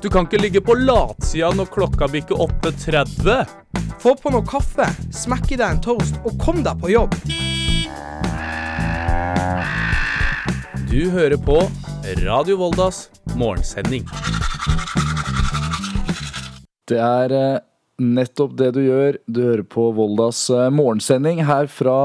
Du kan ikke ligge på latsida når klokka bikker 8.30. Få på noe kaffe, smekk i deg en toast og kom deg på jobb. Du hører på Radio Voldas morgensending. Det er eh, nettopp det du gjør. Du hører på Voldas eh, morgensending her fra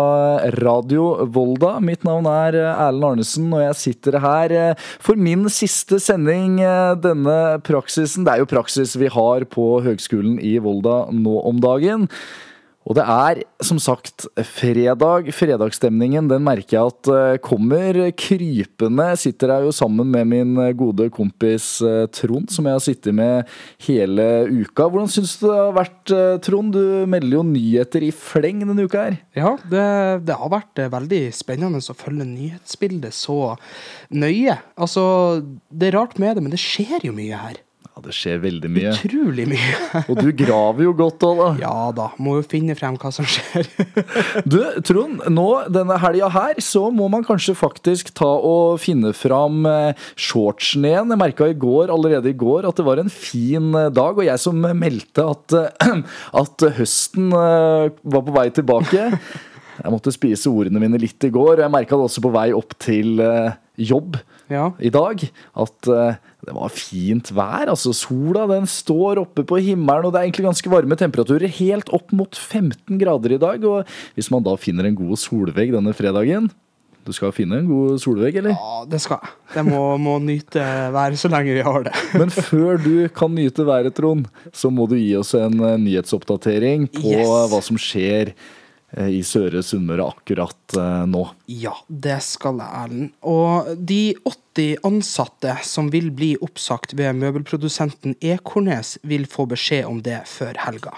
Radio Volda. Mitt navn er eh, Erlend Arnesen, og jeg sitter her eh, for min siste sending denne praksisen. Det er jo praksis vi har på Høgskolen i Volda nå om dagen. Og det er som sagt fredag. Fredagsstemningen den merker jeg at eh, kommer krypende. Sitter jeg jo sammen med min gode kompis eh, Trond, som jeg har sittet med hele uka. Hvordan syns du det har vært, eh, Trond? Du melder jo nyheter i fleng denne uka her. Ja, det, det har vært eh, veldig spennende å følge nyhetsbildet så nøye. Altså, det er rart med det, men det skjer jo mye her. Ja, det skjer veldig mye. Utrolig mye. Og du graver jo godt òg, da. Ja da, må jo finne frem hva som skjer. Du, Trond, nå denne helga her så må man kanskje faktisk ta og finne fram eh, shortsen igjen. Jeg merka i går, allerede i går at det var en fin eh, dag, og jeg som meldte at, eh, at høsten var på vei tilbake. Jeg måtte spise ordene mine litt i går, og jeg merka det også på vei opp til jobb Ja. i dag. At det var fint vær. altså Sola den står oppe på himmelen, og det er egentlig ganske varme temperaturer. Helt opp mot 15 grader i dag. Og hvis man da finner en god solvegg denne fredagen Du skal finne en god solvegg, eller? Ja, det skal jeg. Jeg må, må nyte været så lenge vi har det. Men før du kan nyte været, Trond, så må du gi oss en eh, nyhetsoppdatering på Yes. hva som skjer eh, i Søre Sunnmøre akkurat eh, nå. Ja, det skal jeg, Erlend. Og de 80 ansatte som vil bli oppsagt ved møbelprodusenten Ekornes, vil få beskjed om det før helga.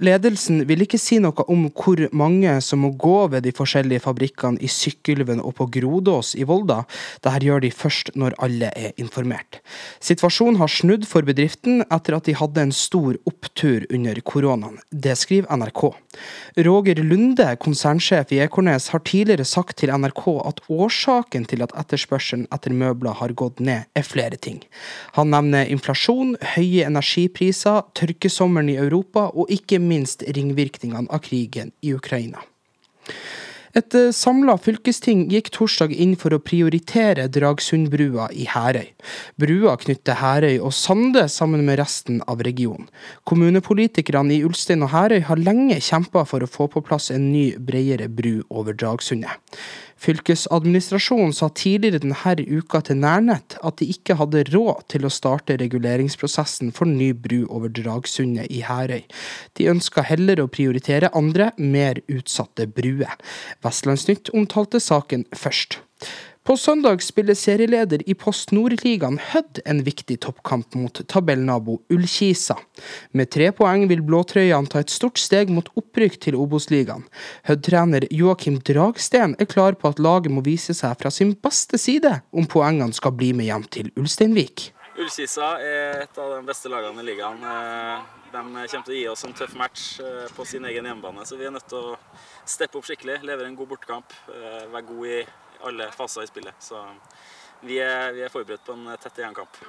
Ledelsen vil ikke si noe om hvor mange som må gå ved de forskjellige fabrikkene i Sykkylven og på Grodås i Volda. Dette gjør de først når alle er informert. Situasjonen har snudd for bedriften etter at de hadde en stor opptur under koronaen. Det skriver NRK. Roger Lunde, konsernsjef i Ekornes, har tidligere sagt til NRK at årsaken til at etterspørselen etter møbler har gått ned, er flere ting. Han nevner inflasjon, høye energipriser, tørkesommeren i Europa og ikke minst ringvirkningene av krigen i Ukraina. Et eh, samla fylkesting gikk torsdag inn for å prioritere Dragsundbrua i Herøy. Brua knytter Herøy og Sande sammen med resten av regionen. Kommunepolitikerne i Ulstein og Herøy har lenge kjempa for å få på plass en ny, bredere bru over Dragsundet. Fylkesadministrasjonen sa tidligere denne uka til Nærnett at de ikke hadde råd til å starte reguleringsprosessen for ny bru over Dragsundet i Herøy. De ønska heller å prioritere andre, mer utsatte bruer. Vestlandsnytt omtalte saken først. På søndag spiller serieleder i Post Nord-ligaen Hødd en viktig toppkamp mot tabellnabo Ullkisa. Med tre poeng vil blåtrøyene ta et stort steg mot opprykk til Obos-ligaen. Hødd-trener Joakim Dragsten er klar på at laget må vise seg fra sin beste side om poengene skal bli med hjem til Ulsteinvik. Ullkisa er et av de beste lagene i ligaen. Eh, De kommer til å gi oss en tøff match eh, på sin egen hjemmebane, så vi er nødt til å steppe opp skikkelig, levere en god bortekamp, eh, være god i alle faser i spillet. Så vi er, vi er forberedt på en tett igjenkamp.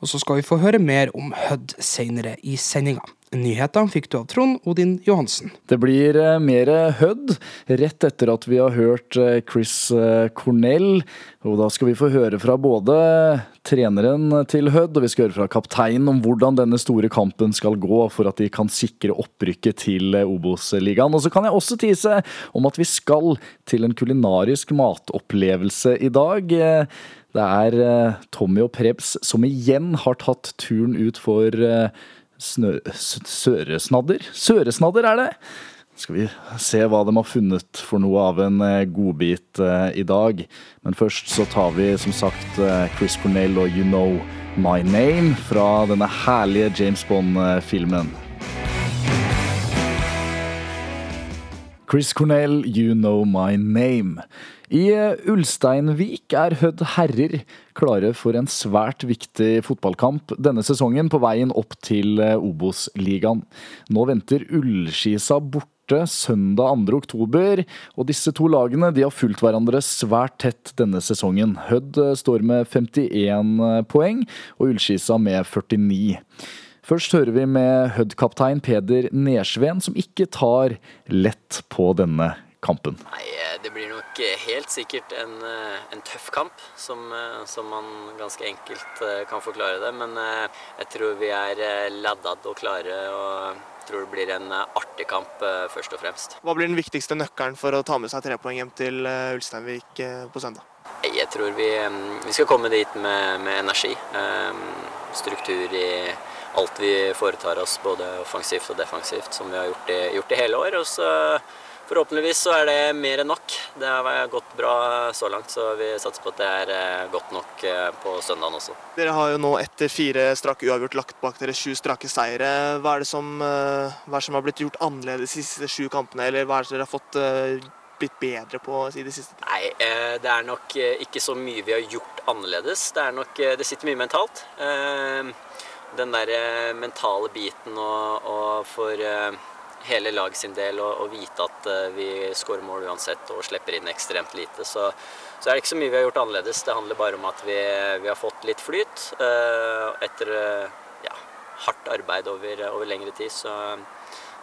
Og så skal vi få høre mer om Hødd senere i sendinga. Nyhetene fikk du av Trond Odin Johansen. Det blir eh, mer Hødd rett etter at vi har hørt eh, Chris eh, Cornell. Og da skal vi få høre fra både treneren til Hødd og vi skal høre fra kapteinen om hvordan denne store kampen skal gå for at de kan sikre opprykket til Obos-ligaen. Og så kan jeg også tise om at vi skal til en kulinarisk matopplevelse i dag. Det er Tommy og Prebz som igjen har tatt turen ut for snø, søresnadder. Søresnadder er det! Skal vi se hva de har funnet for noe av en eh, godbit eh, i dag. Men først så tar vi som sagt eh, Chris Cornell og You Know My Name fra denne herlige James Bond-filmen. Chris Cornell, You Know My Name. I eh, Ulsteinvik er Hødd herrer klare for en svært viktig fotballkamp denne sesongen på veien opp til eh, Obos-ligaen. Nå venter Ullskisa borte søndag 2. oktober. Og disse to lagene har fulgt hverandre svært tett denne sesongen. Hødd står med 51 poeng, og Ullskisa med 49. Først hører vi med Hødd-kaptein Peder Nersveen, som ikke tar lett på denne kampen? Nei, eh, Det blir nok eh, helt sikkert en, eh, en tøff kamp, som, som, man ganske enkelt kan forklare det. Men jeg tror vi er laddad og klare. og tror det blir en artig kamp, først og fremst. Hva blir den viktigste nøkkelen for å ta med seg tre poeng hjem til Ulsteinvik på søndag? Jeg tror vi, vi skal komme dit med, med energi. Struktur i alt vi foretar oss, både offensivt og defensivt, som vi har gjort i, gjort i hele år. Og så Forhåpentligvis så er det mer enn nok. Det har gått bra så langt, så vi satser på at det er eh, godt nok eh, på søndagen også. Dere har jo nå etter fire strake uavgjort lagt bak dere sju strake seire. Hva er det som, eh, er det som har blitt gjort annerledes de siste sju kampene, eller hva er det dere har fått blitt bedre på i det siste? Nei, det er nok ikke så mye vi har gjort annerledes. Det, er nok, det sitter mye mentalt. Den der mentale biten og, og for hele lag sin del og vite at eh, vi skårer mål uansett og slipper inn ekstremt lite. Så, så, er det ikke så mye vi har gjort annerledes. Det handler bare om at vi, vi har fått litt flyt uh, etter uh, ja, hardt arbeid over, over, lengre tid. Så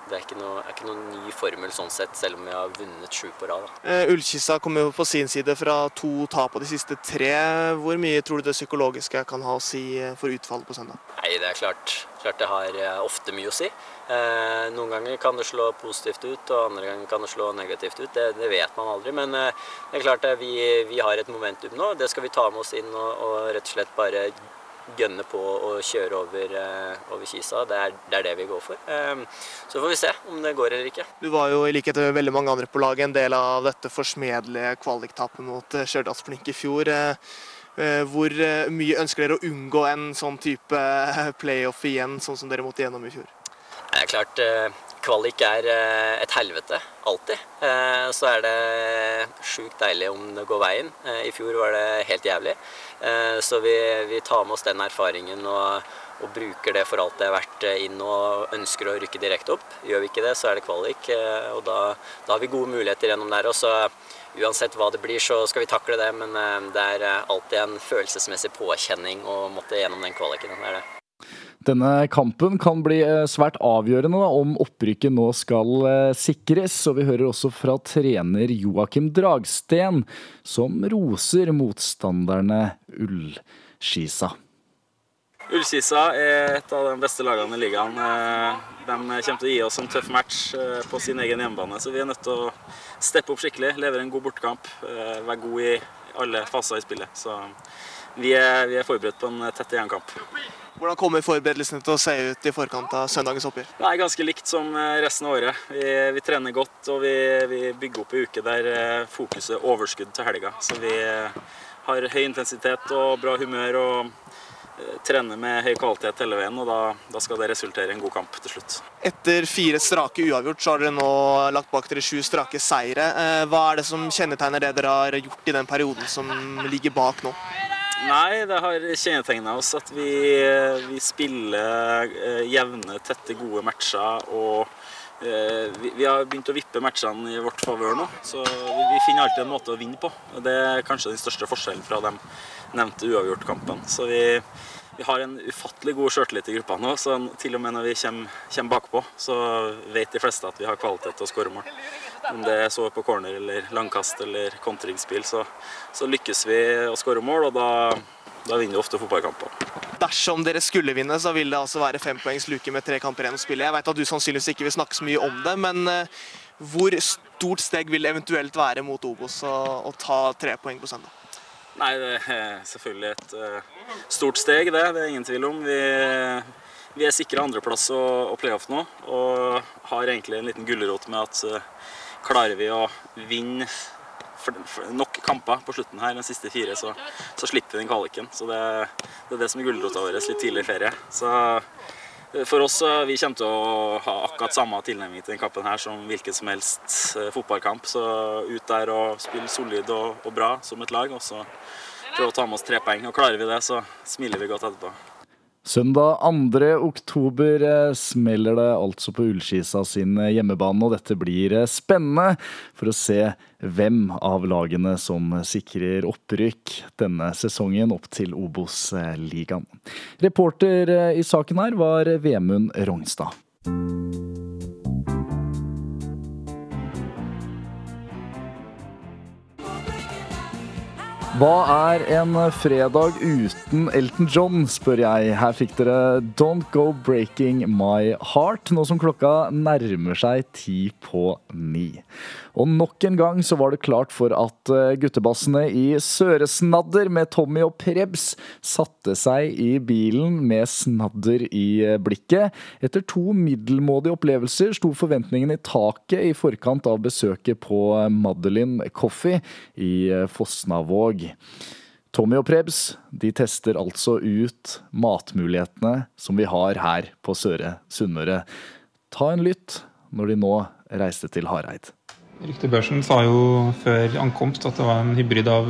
det er ikke, noe, er ikke noen ny formel sånn sett, selv om vi har vunnet sju på rad. Uh, Ullkissa kommer jo på sin side fra to tap på de siste tre. Hvor mye tror du det psykologiske kan ha å si for utfallet på søndag? Nei, Det er klart, klart det har ofte mye å si. Eh, noen ganger kan det slå positivt ut, og andre ganger kan det slå negativt ut. Det, det vet man aldri. Men eh, det er klart at vi, vi, har et momentum nå. Det skal vi ta med oss inn og, og rett og slett bare gønne på å kjøre over, eh, over Kisa. Det er, det er, det vi går for. Så får vi se om det går eller ikke. Du var jo i likhet med veldig mange andre på laget en del av dette forsmedelige kvaliktapet mot Stjørdalsblink i fjor. Hvor mye ønsker dere å unngå en sånn type playoff igjen, sånn som dere måtte gjennom i fjor? Det er klart, eh, kvalik er eh, et helvete. Alltid. Eh, så er det sjukt deilig om det går veien. I fjor var det helt jævlig. Så vi, vi tar med oss den erfaringen og, og, bruker det for alt det er verdt inn og ønsker å rykke direkte opp. Gjør vi ikke det, så er det kvalik. Og da, da har vi gode muligheter gjennom der. Og så uansett hva det blir, så skal vi takle det. Men det er alltid en følelsesmessig påkjenning å måtte gjennom den kvaliken. Det er det. Denne kampen kan bli eh, svært avgjørende da, om opprykket nå skal eh, sikres. Og vi hører også fra trener Joakim Dragsten, som roser motstanderne Ullskisa. Ullskisa er et av de beste lagene i ligaen. Eh, de kommer til å gi oss en tøff match på sin egen hjemmebane, så vi er nødt til å steppe opp skikkelig, levere en god bortekamp, være god i alle faser i spillet. Så vi er, vi er forberedt på en tett jernkamp. Hvordan kommer forberedelsene til å se ut i forkant av søndagens oppgjør? Det er ganske likt som eh, resten av året. Vi, vi trener godt og vi, vi, bygger opp en uke der eh, fokuset er overskudd til helga. Så vi eh, har høy intensitet og bra humør og trener med høy kvalitet hele veien. og da, da, skal det resultere i en god kamp til slutt. Etter fire strake uavgjort så har dere nå lagt bak dere sju strake seire. Hva er det som kjennetegner det dere har gjort i den perioden som ligger bak nå? Nei, det har kjennetegna oss at vi, vi spiller eh, jevne, tette, gode matcher. Og eh, vi, vi, har begynt å vippe matchene i vårt favør nå. Så vi, vi, finner alltid en måte å vinne på. Og Det er kanskje den største forskjellen fra de nevnte uavgjort-kampene. Så vi, har en ufattelig god sjøltillit i gruppa nå, så til og med når vi kommer, kommer bakpå, så vet de fleste at vi har kvalitet til å skåre mål. Om det er så på corner eller langkast eller kontringsspill, så, så, lykkes vi å skåre mål, og da, da vinner vi ofte fotballkamper. Dersom dere skulle vinne, så vil det altså være fempoengs luke med tre kamper igjen å spille. Jeg vet at du sannsynligvis ikke vil snakke så mye om det, men uh, hvor stort steg vil det eventuelt være mot Obos å, å ta tre poeng på søndag? Nei, det er selvfølgelig et uh, stort steg, det. Det er ingen tvil om. Vi vi er sikra andreplass og, og playoff nå, og har egentlig en liten gulrot med at uh, klarer vi å vinne nok kamper på slutten her, de siste fire, så, så slipper vi den kvaliken. Så det, det, er det som er gulrota vår litt tidlig i ferie. Så eh, for oss vi kommer til å ha akkurat samme tilnærming til den kampen her som hvilken som helst uh, fotballkamp. Så ut der og spille solid og, og bra som et lag, og så prøve å ta med oss tre poeng. Og klarer vi det, så smiler vi godt etterpå. Søndag 2. oktober eh, smeller det altså på Ullskisa sin eh, hjemmebane, og dette blir eh, spennende for å se hvem av lagene som sikrer opprykk denne sesongen opp til Obos-ligaen. Reporter i saken her var Vemund Rognstad. Hva er en fredag uten Elton John, spør jeg. Her fikk dere Don't Go Breaking My Heart, nå som klokka nærmer seg ti på ni. Og nok en gang så var det klart for at eh, guttebassene i Søresnadder med Tommy og Prebz satte seg i bilen med snadder i eh, blikket. Etter to middelmådige opplevelser sto forventningene i taket i forkant av besøket på eh, Madeline Coffee i Fosnavåg. Tommy og Prebz de tester altså ut matmulighetene som vi har her på Søre Sunnmøre. Ta en lytt når de nå reiste til Hareid. Ryktebørsen sa jo før ankomst at det var en hybrid av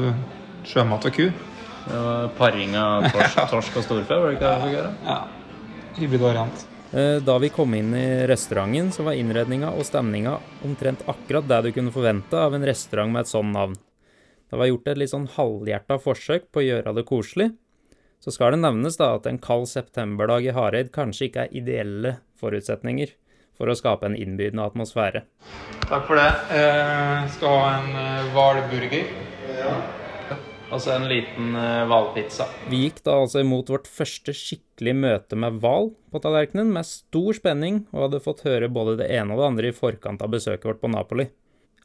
sjømat og ku. Det var paring av torsk, torsk og storfe, var det ikke det gjøre? Ja. Hybridvariant. Eh, da vi kom inn i restauranten, så var innredninga og stemninga omtrent akkurat det du kunne forvente av en restaurant med et sånn navn. Det var gjort et litt sånn halvhjerta forsøk på å gjøre det koselig. Så skal det nevnes da at en kald septemberdag i Hareid kanskje ikke er ideelle forutsetninger for å skape en innbydende atmosfære. Takk for det. Jeg skal ha en eh, hvalburger. Ja. så en liten eh, hvalpizza. Vi gikk da altså imot vårt første skikkelige møte med hval på tallerkenen med stor spenning, og hadde fått høre både det ene og det andre i forkant av besøket vårt på Napoli.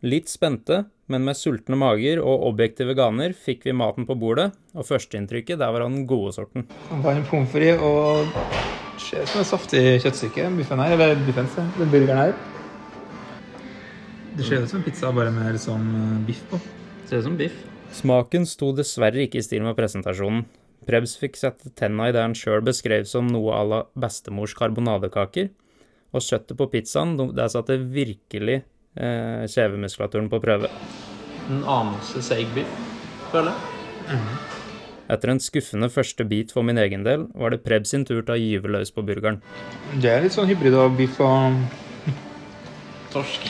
Litt spente, men med sultne mager og objektive ganer fikk vi maten på bordet, og førsteinntrykket der var av den gode sorten. Varm pommes frites og ser ut som et saftig kjøttstykke, biffen her. Eller biffen, den burgeren her. Det ser ut som en pizza bare med eh, biff på. Ser ut som biff. Smaken sto dessverre ikke i stil med presentasjonen. Prebz fikk sette tenna i det han sjøl beskrev som noe à la bestemors karbonadekaker. Og kjøttet på pizzaen, der satte virkelig eh, kjevemuskulaturen på prøve. En anelse seig biff, føler jeg. Mm. Etter en skuffende første bit for min egen del, var det Preb sin tur til å gyve løs på burgeren. Det er litt sånn hybrid av biff og Torsk.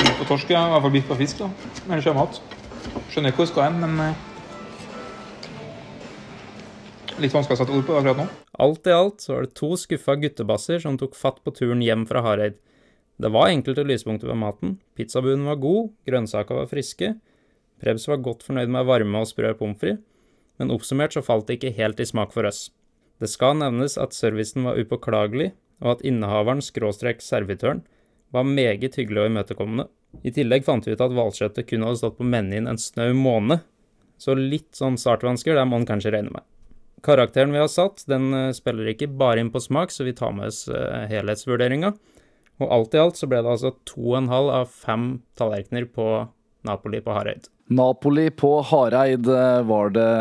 Biff og torsk, ja. I hvert fall biff og fisk, da. Eller sjømat. Skjønner ikke hvor jeg skal hen, men eh, Litt vanskelig å sette ord på det akkurat nå. Alt i alt så var det to skuffa guttebasser som tok fatt på turen hjem fra Hareid. Det var enkelte lyspunkter ved maten. Pizzabuen var god, grønnsaka var friske. Prebz var godt fornøyd med varme og sprø pommes frites men oppsummert så falt det ikke helt i smak for oss. Det skal nevnes at servicen var upåklagelig, og at innehaveren, skråstrek servitøren, var meget hyggelig og imøtekommende. I tillegg fant vi ut at hvalkjøttet kun hadde stått på menyen en snau måned, så litt sånn startvansker, det må en kanskje regne med. Karakteren vi har satt, den eh, spiller ikke bare inn på smak, så vi tar med oss uh, helhetsvurderinga. Og alt i alt så ble det altså to og en halv av 5 tallerkener på Napoli på Hareid. Napoli på Hareid eh, var det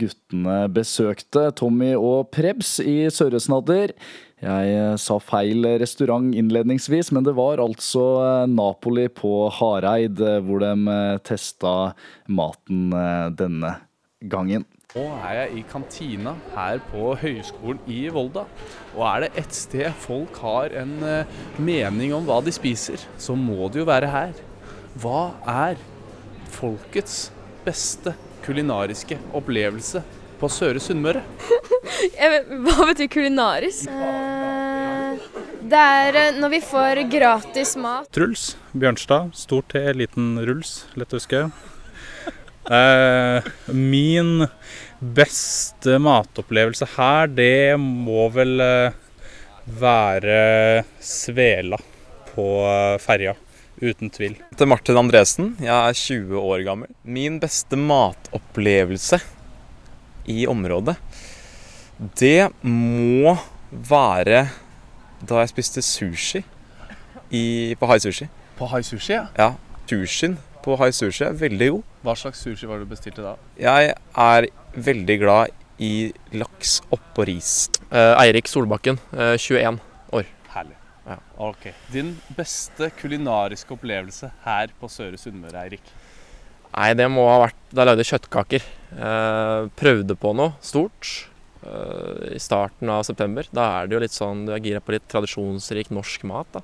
guttene besøkte. Tommy og Prebz i Sørresnadder. Jeg eh, sa feil restaurant innledningsvis, men det var altså eh, Napoli på Hareid hvor de testa maten denne gangen. Nå er jeg i kantina her på Høgskolen i Volda. Og er det ett sted folk har en mening om hva de spiser, så må det jo være her. Hva er folkets beste kulinariske opplevelse på Søre Sunnmøre? Hva betyr kulinarisk? Uh, det er eh, når vi får gratis mat. Truls Bjørnstad. Stor T, liten ruls. Lett å huske. Eh, min beste matopplevelse her, det må vel være Svela på ferja. Uten tvil. Til Martin Andresen. Jeg er 20 år gammel. Min beste matopplevelse i området, det må være da jeg spiste sushi i, på Hai Sushi. På Hai Sushi, ja? Ja. Sushien på Hai Sushi er veldig god. Hva slags sushi var det du bestilte da? Jeg er veldig glad i laks oppå ris. Eh, Eirik Solbakken, eh, 21 år. Herlig. Ja. Ok. Din beste kulinariske opplevelse her på Søre Sunnmøre, Eirik? Nei, det må ha vært da jeg lagde kjøttkaker. Eh, prøvde på noe stort. eh, i starten av september. Da er det jo litt sånn du er gira på litt tradisjonsrik norsk mat, da.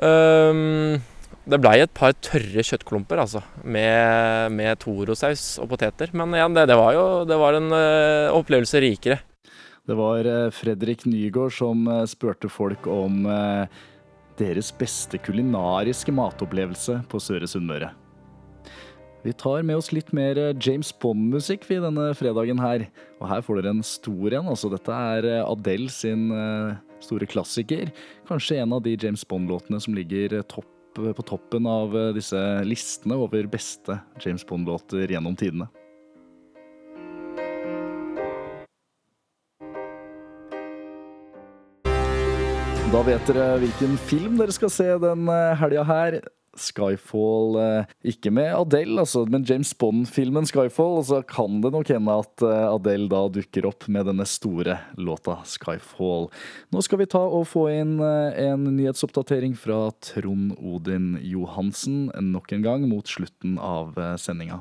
Um, det blei et par tørre kjøttklumper, altså. Med, med Toro-saus og poteter. Men igjen, det, det, var jo det var en uh, opplevelse rikere. Det var Fredrik Nygaard som spurte folk om deres beste kulinariske matopplevelse på Søre Sunnmøre. Vi tar med oss litt mer eh, James Bond-musikk vi denne fredagen her. Og her får dere en stor en. altså Dette er eh, Adele sin eh, store klassiker. Kanskje en av de James Bond-låtene som ligger topp, på toppen av disse listene over beste James Bond-låter gjennom tidene. Da vet dere hvilken film dere skal se den helga her. Skyfall eh, Ikke med Adele, altså, men James Bond-filmen Skyfall. Og så kan det nok hende at eh, Adele da dukker opp med denne store låta Skyfall. Nå skal vi ta og få inn eh, en nyhetsoppdatering fra Trond Odin Johansen nok en gang mot slutten av sendinga.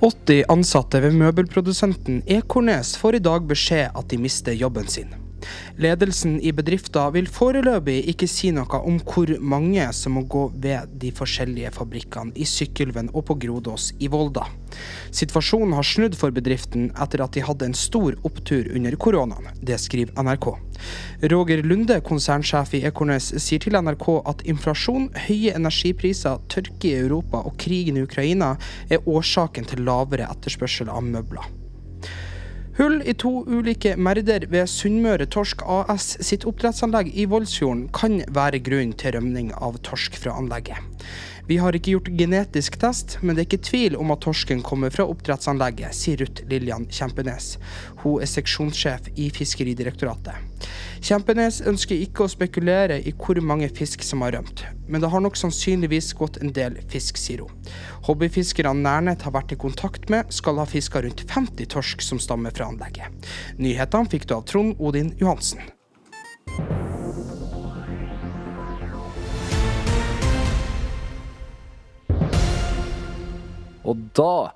80 ansatte ved møbelprodusenten Ekornes får i dag beskjed at de mister jobben sin. Ledelsen i bedriften vil foreløpig ikke si noe om hvor mange som må gå ved de forskjellige fabrikkene i Sykkylven og på Grodås i Volda. Situasjonen har snudd for bedriften etter at de hadde en stor opptur under koronaen. Det skriver NRK. Roger Lunde, konsernsjef i Ekornes, sier til NRK at inflasjon, høye energipriser, tørke i Europa og krigen i Ukraina er årsaken til lavere etterspørsel av møbler. Hull i to ulike merder ved Sunnmøre Torsk AS sitt oppdrettsanlegg i Voldsfjorden kan være grunn til rømning av torsk fra anlegget. Vi har ikke gjort genetisk test, men det er ikke tvil om at torsken kommer fra oppdrettsanlegget, sier Ruth Lillian Kjempenes. Hun er seksjonssjef i Fiskeridirektoratet. Kjempenes ønsker ikke å spekulere i hvor mange fisk som har rømt, men det har nok sannsynligvis gått en del fisk, sier hun. Hobbyfiskerne Nærnett har vært i kontakt med, skal ha fiska rundt 50 torsk som stammer fra anlegget. Nyhetene fikk du av Trond Odin Johansen. Og da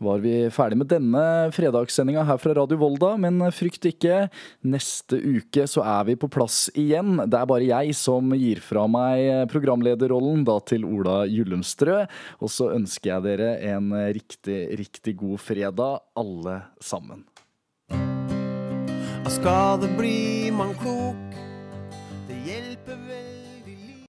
var vi ferdig med denne fredagssendinga her fra Radio Volda, men frykt ikke. Neste uke så er vi på plass igjen. Det er bare jeg som gir fra meg programlederrollen da til Ola Gyllumstrø. Og så ønsker jeg dere en riktig, riktig god fredag, alle sammen. Skal det bli mannkok?